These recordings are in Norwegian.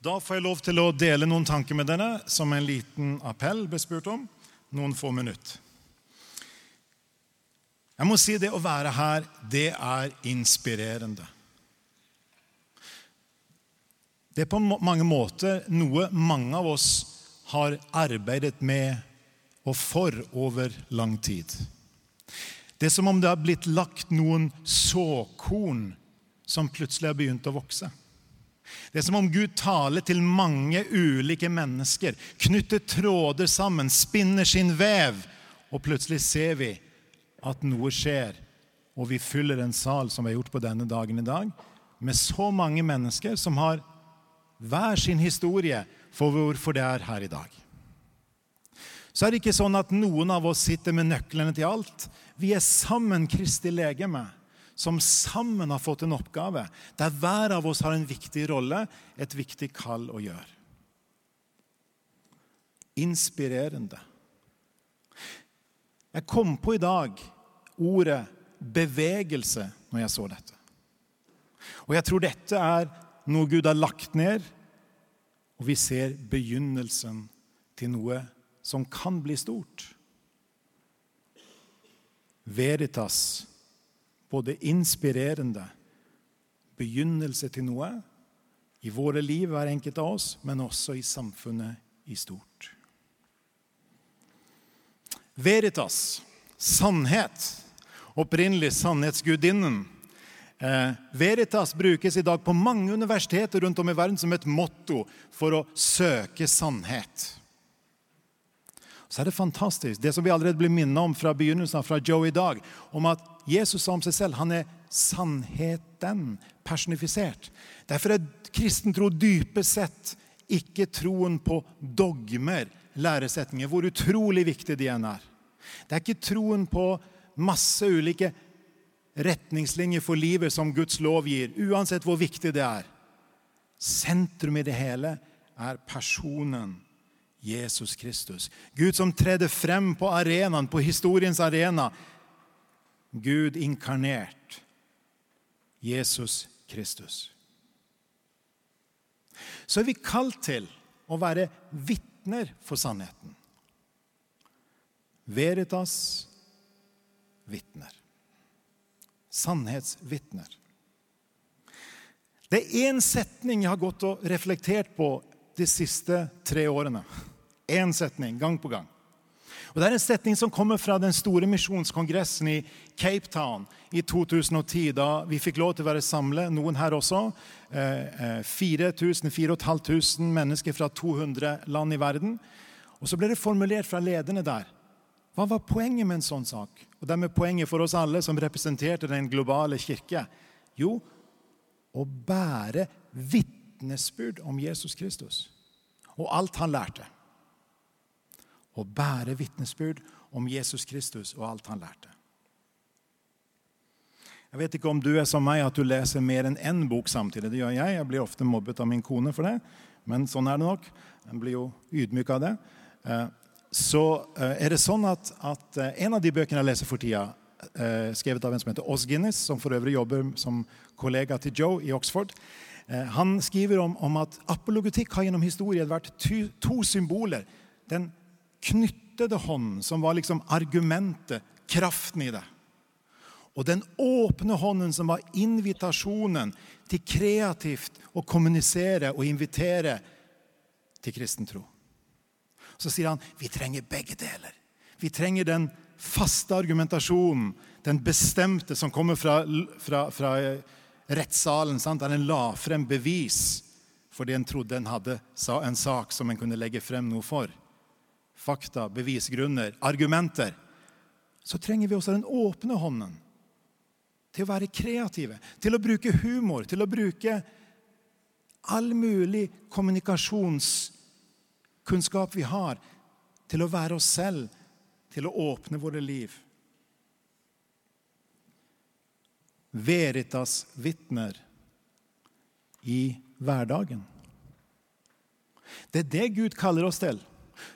Da får jeg lov til å dele noen tanker med dere som en liten appell ble spurt om. Noen få minutter. Jeg må si det å være her, det er inspirerende. Det er på mange måter noe mange av oss har arbeidet med og for over lang tid. Det er som om det har blitt lagt noen såkorn som plutselig har begynt å vokse. Det er som om Gud taler til mange ulike mennesker, knytter tråder sammen, spinner sin vev, og plutselig ser vi at noe skjer, og vi fyller en sal som vi har gjort på denne dagen i dag, med så mange mennesker som har hver sin historie for hvorfor det er her i dag. Så er det ikke sånn at noen av oss sitter med nøklene til alt. Vi er sammen Kristi legeme, som sammen har fått en oppgave, der hver av oss har en viktig rolle, et viktig kall å gjøre. Inspirerende. Jeg kom på i dag ordet bevegelse når jeg så dette. Og jeg tror dette er noe Gud har lagt ned, og vi ser begynnelsen til noe som kan bli stort. Veritas, både inspirerende, begynnelse til noe i våre liv, hver enkelt av oss, men også i samfunnet i stort. Veritas, sannhet. Opprinnelig sannhetsgudinnen. Eh, Veritas brukes i dag på mange universiteter rundt om i verden som et motto for å søke sannhet. Så er det fantastisk, det som vi allerede blir minnet om fra begynnelsen fra Joe i dag, om at Jesus sa om seg selv han er sannheten personifisert. Derfor er kristen tro dypest sett ikke troen på dogmer, læresetninger, hvor utrolig viktig de enn er. Det er ikke troen på masse ulike retningslinjer for livet som Guds lov gir, uansett hvor viktig det er. Sentrum i det hele er personen Jesus Kristus. Gud som tredde frem på arenaen, på historiens arena. Gud inkarnert. Jesus Kristus. Så er vi kalt til å være vitner for sannheten. Veritas vitner. Sannhetsvitner. Det er én setning jeg har gått og reflektert på de siste tre årene. Én setning, gang på gang. Og Det er en setning som kommer fra den store misjonskongressen i Cape Town i 2010, da vi fikk lov til å være samlet, noen her også. 4000-4500 eh, mennesker fra 200 land i verden. Og Så ble det formulert fra lederne der hva var poenget med en sånn sak? Og dermed poenget for oss alle som representerte den globale kirke? Jo, å bære vitnesbyrd om Jesus Kristus og alt han lærte. Å bære vitnesbyrd om Jesus Kristus og alt han lærte. Jeg vet ikke om du er som meg, at du leser mer enn én bok samtidig. Det gjør jeg. Jeg blir ofte mobbet av min kone for det, men sånn er det nok. Jeg blir jo ydmyk av det. Eh, så eh, er det sånn at, at, eh, en av de bøkene jeg leser for tida, skrevet av en som heter Oz Guinness, som for øvrig jobber som kollega til Joe i Oxford, han skriver om, om at apologetikk har gjennom historien vært to, to symboler. Den knyttede hånden, som var liksom argumentet, kraften i det. Og den åpne hånden, som var invitasjonen til kreativt å kommunisere og invitere til kristen tro. Så sier han vi trenger begge deler. Vi trenger den faste argumentasjonen, den bestemte som kommer fra, fra, fra rettssalen, sant? der en la frem bevis fordi en trodde en hadde en sak som en kunne legge frem noe for. Fakta, bevisgrunner, argumenter. Så trenger vi også den åpne hånden til å være kreative, til å bruke humor, til å bruke all mulig kommunikasjonskunnskap vi har, til å være oss selv, til å åpne våre liv. Veritas vitner i hverdagen. Det er det Gud kaller oss til.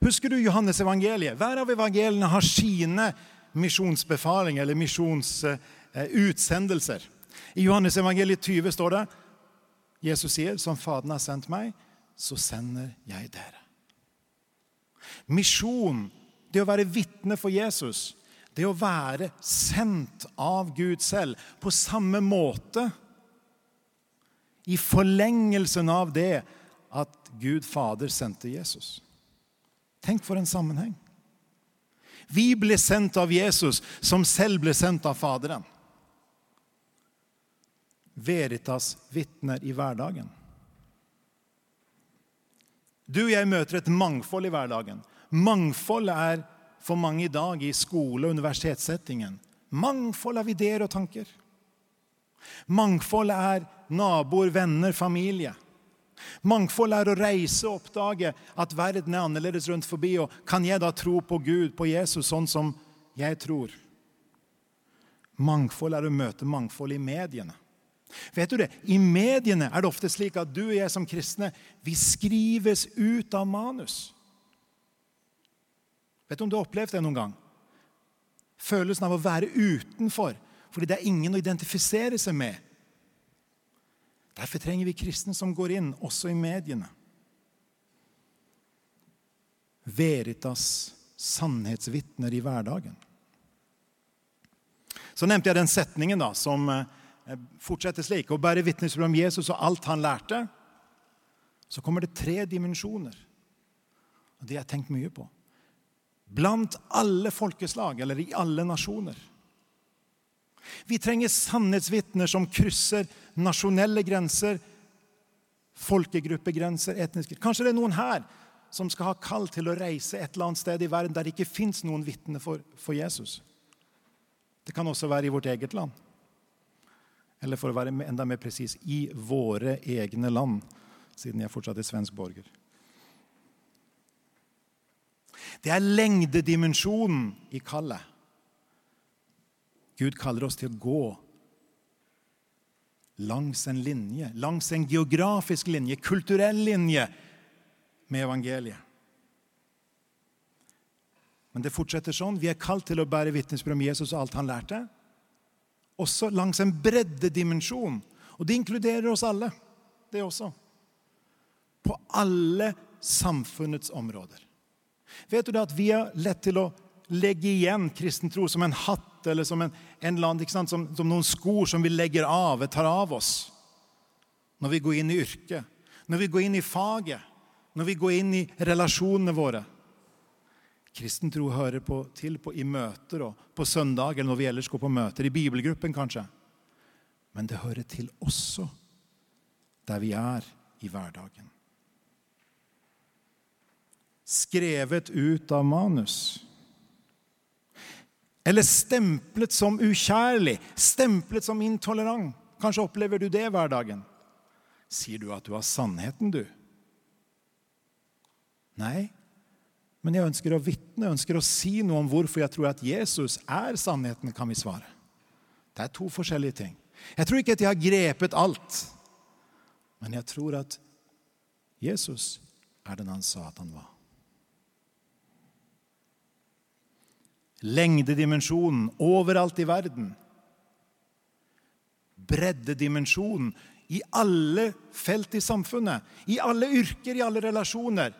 Husker du Johannes evangeliet? Hver av evangeliene har sine misjonsbefalinger eller misjonsutsendelser. I Johannes evangeliet 20 står det Jesus sier, som Faderen har sendt meg, så sender jeg dere. Misjon, det å være vitne for Jesus, det å være sendt av Gud selv på samme måte i forlengelsen av det at Gud Fader sendte Jesus. Tenk for en sammenheng. Vi ble sendt av Jesus, som selv ble sendt av Faderen. Veritas vitner i hverdagen. Du og jeg møter et mangfold i hverdagen. Mangfoldet er for mange i dag i skole- og universitetssettingen. Mangfold av ideer og tanker. Mangfoldet er naboer, venner, familie. Mangfold er å reise og oppdage at verden er annerledes rundt forbi. Og kan jeg da tro på Gud, på Jesus, sånn som jeg tror? Mangfold er å møte mangfold i mediene. Vet du det? I mediene er det ofte slik at du og jeg som kristne vi skrives ut av manus. Vet du om du har opplevd det noen gang? Følelsen av å være utenfor fordi det er ingen å identifisere seg med. Derfor trenger vi kristne som går inn, også i mediene. Veritas sannhetsvitner i hverdagen. Så nevnte jeg den setningen da, som eh, fortsetter slik. Å bære vitnesbyrd om Jesus og alt han lærte. Så kommer det tre dimensjoner. Og Det har jeg tenkt mye på. Blant alle folkeslag, eller i alle nasjoner. Vi trenger sannhetsvitner som krysser nasjonelle grenser, folkegruppegrenser, etniske Kanskje det er noen her som skal ha kall til å reise et eller annet sted i verden der det ikke fins noen vitner for, for, Jesus. Det kan også være i vårt eget land. Eller for å være enda mer presis i våre egne land, siden jeg fortsatt er svensk borger. Det er lengdedimensjonen i kallet. Gud kaller oss til å gå langs en linje, langs en geografisk linje, kulturell linje med evangeliet. Men det fortsetter sånn. Vi er kalt til å bære vitnesbyrd om Jesus og alt han lærte. Også langs en breddedimensjon. Og det inkluderer oss alle, det også. På alle samfunnets områder. Vet du det at vi har lett til å legge igjen kristen tro som en hatt eller som, en, en land, som, som, noen skor som vi legger av, tar av oss når vi går inn i yrket, når vi går inn i faget, når vi går inn i relasjonene våre. Kristen tro hører på, til på, i møter og på søndag eller når vi ellers går på møter, i bibelgruppen kanskje. Men det hører til også der vi er i hverdagen. Skrevet ut av manus. Eller stemplet som ukjærlig, stemplet som intolerant. Kanskje opplever du det hver dagen. Sier du at du har sannheten, du? Nei, men jeg ønsker å vitne, ønsker å si noe om hvorfor jeg tror at Jesus er sannheten, kan vi svare. Det er to forskjellige ting. Jeg tror ikke at jeg har grepet alt, men jeg tror at Jesus er den han sa at han var. Lengdedimensjonen overalt i verden. Breddedimensjonen i alle felt i samfunnet, i alle yrker, i alle relasjoner.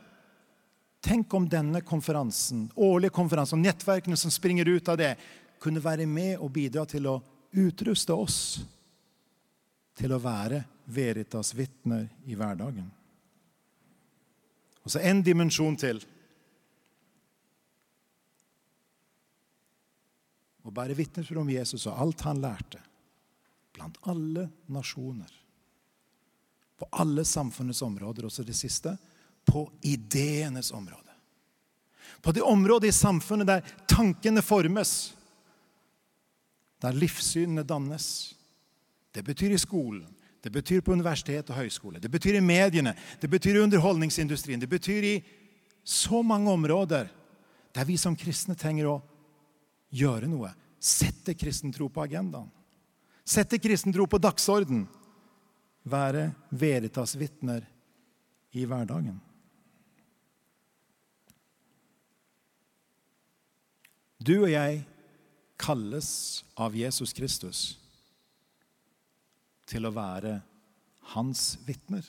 Tenk om denne konferansen, årlige konferansen og nettverkene som springer ut av det, kunne være med og bidra til å utruste oss til å være Veritas vitner i hverdagen. Og så en dimensjon til. Og bære vitnesbyrd om Jesus og alt han lærte, blant alle nasjoner. På alle samfunnets områder, også det siste på ideenes område. På det området i samfunnet der tankene formes, der livssynene dannes. Det betyr i skolen, det betyr på universitet og høyskole, det betyr i mediene, det betyr i underholdningsindustrien, det betyr i så mange områder der vi som kristne trenger å gjøre noe. Sette kristen tro på agendaen. Sette kristen tro på dagsorden. Være Veritas vitner i hverdagen. Du og jeg kalles av Jesus Kristus til å være hans vitner.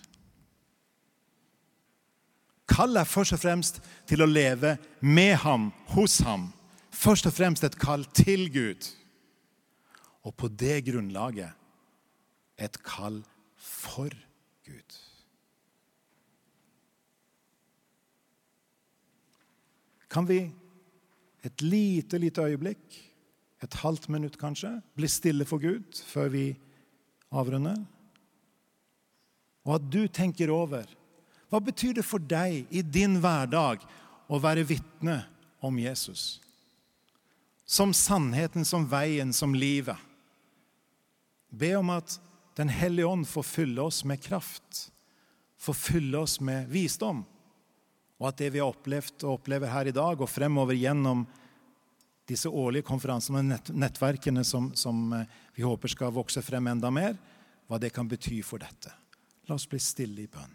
Kall er først og fremst til å leve med ham, hos ham. Først og fremst et kall til Gud. Og på det grunnlaget et kall for Gud. Kan vi et lite, lite øyeblikk, et halvt minutt kanskje, bli stille for Gud før vi avrunder? Og at du tenker over hva betyr det for deg i din hverdag å være vitne om Jesus? Som sannheten, som veien, som livet. Be om at Den hellige ånd får fylle oss med kraft, får fylle oss med visdom. Og at det vi har opplevd og opplever her i dag og fremover gjennom disse årlige konferansene og nettverkene som, som eh, vi håper skal vokse frem enda mer, hva det kan bety for dette. La oss bli stille i bønn.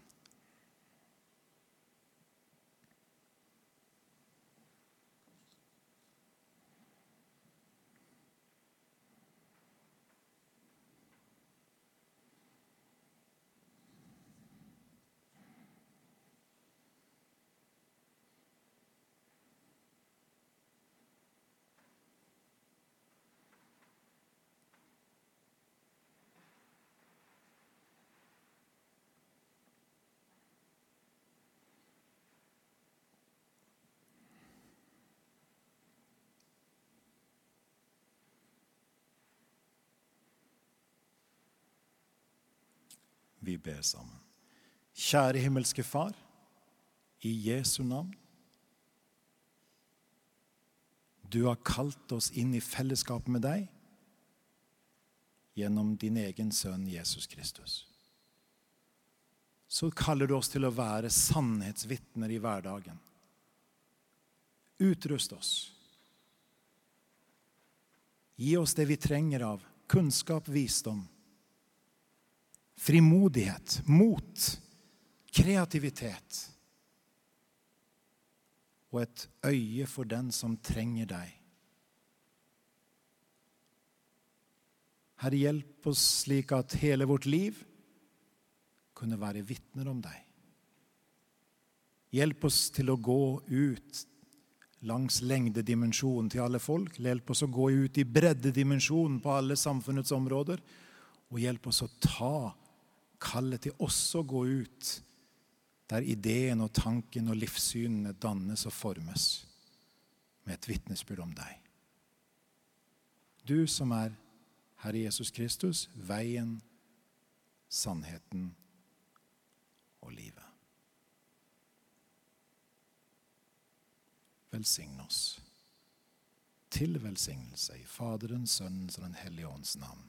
Vi ber sammen. Kjære himmelske Far, i Jesu navn. Du har kalt oss inn i fellesskap med deg gjennom din egen sønn Jesus Kristus. Så kaller du oss til å være sannhetsvitner i hverdagen. Utrust oss. Gi oss det vi trenger av kunnskap, visdom frimodighet, mot, kreativitet og et øye for den som trenger deg. Herre, hjelp oss slik at hele vårt liv kunne være vitner om deg. Hjelp oss til å gå ut langs lengdedimensjonen til alle folk. Hjelp oss å gå ut i breddedimensjonen på alle samfunnets områder. Og hjelp oss å ta kallet til også å gå ut der ideen og tanken og livssynene dannes og formes med et vitnesbyrd om deg. Du som er Herre Jesus Kristus, veien, sannheten og livet. Velsign oss til velsignelse i Faderens, Sønnens og Den hellige ånds navn.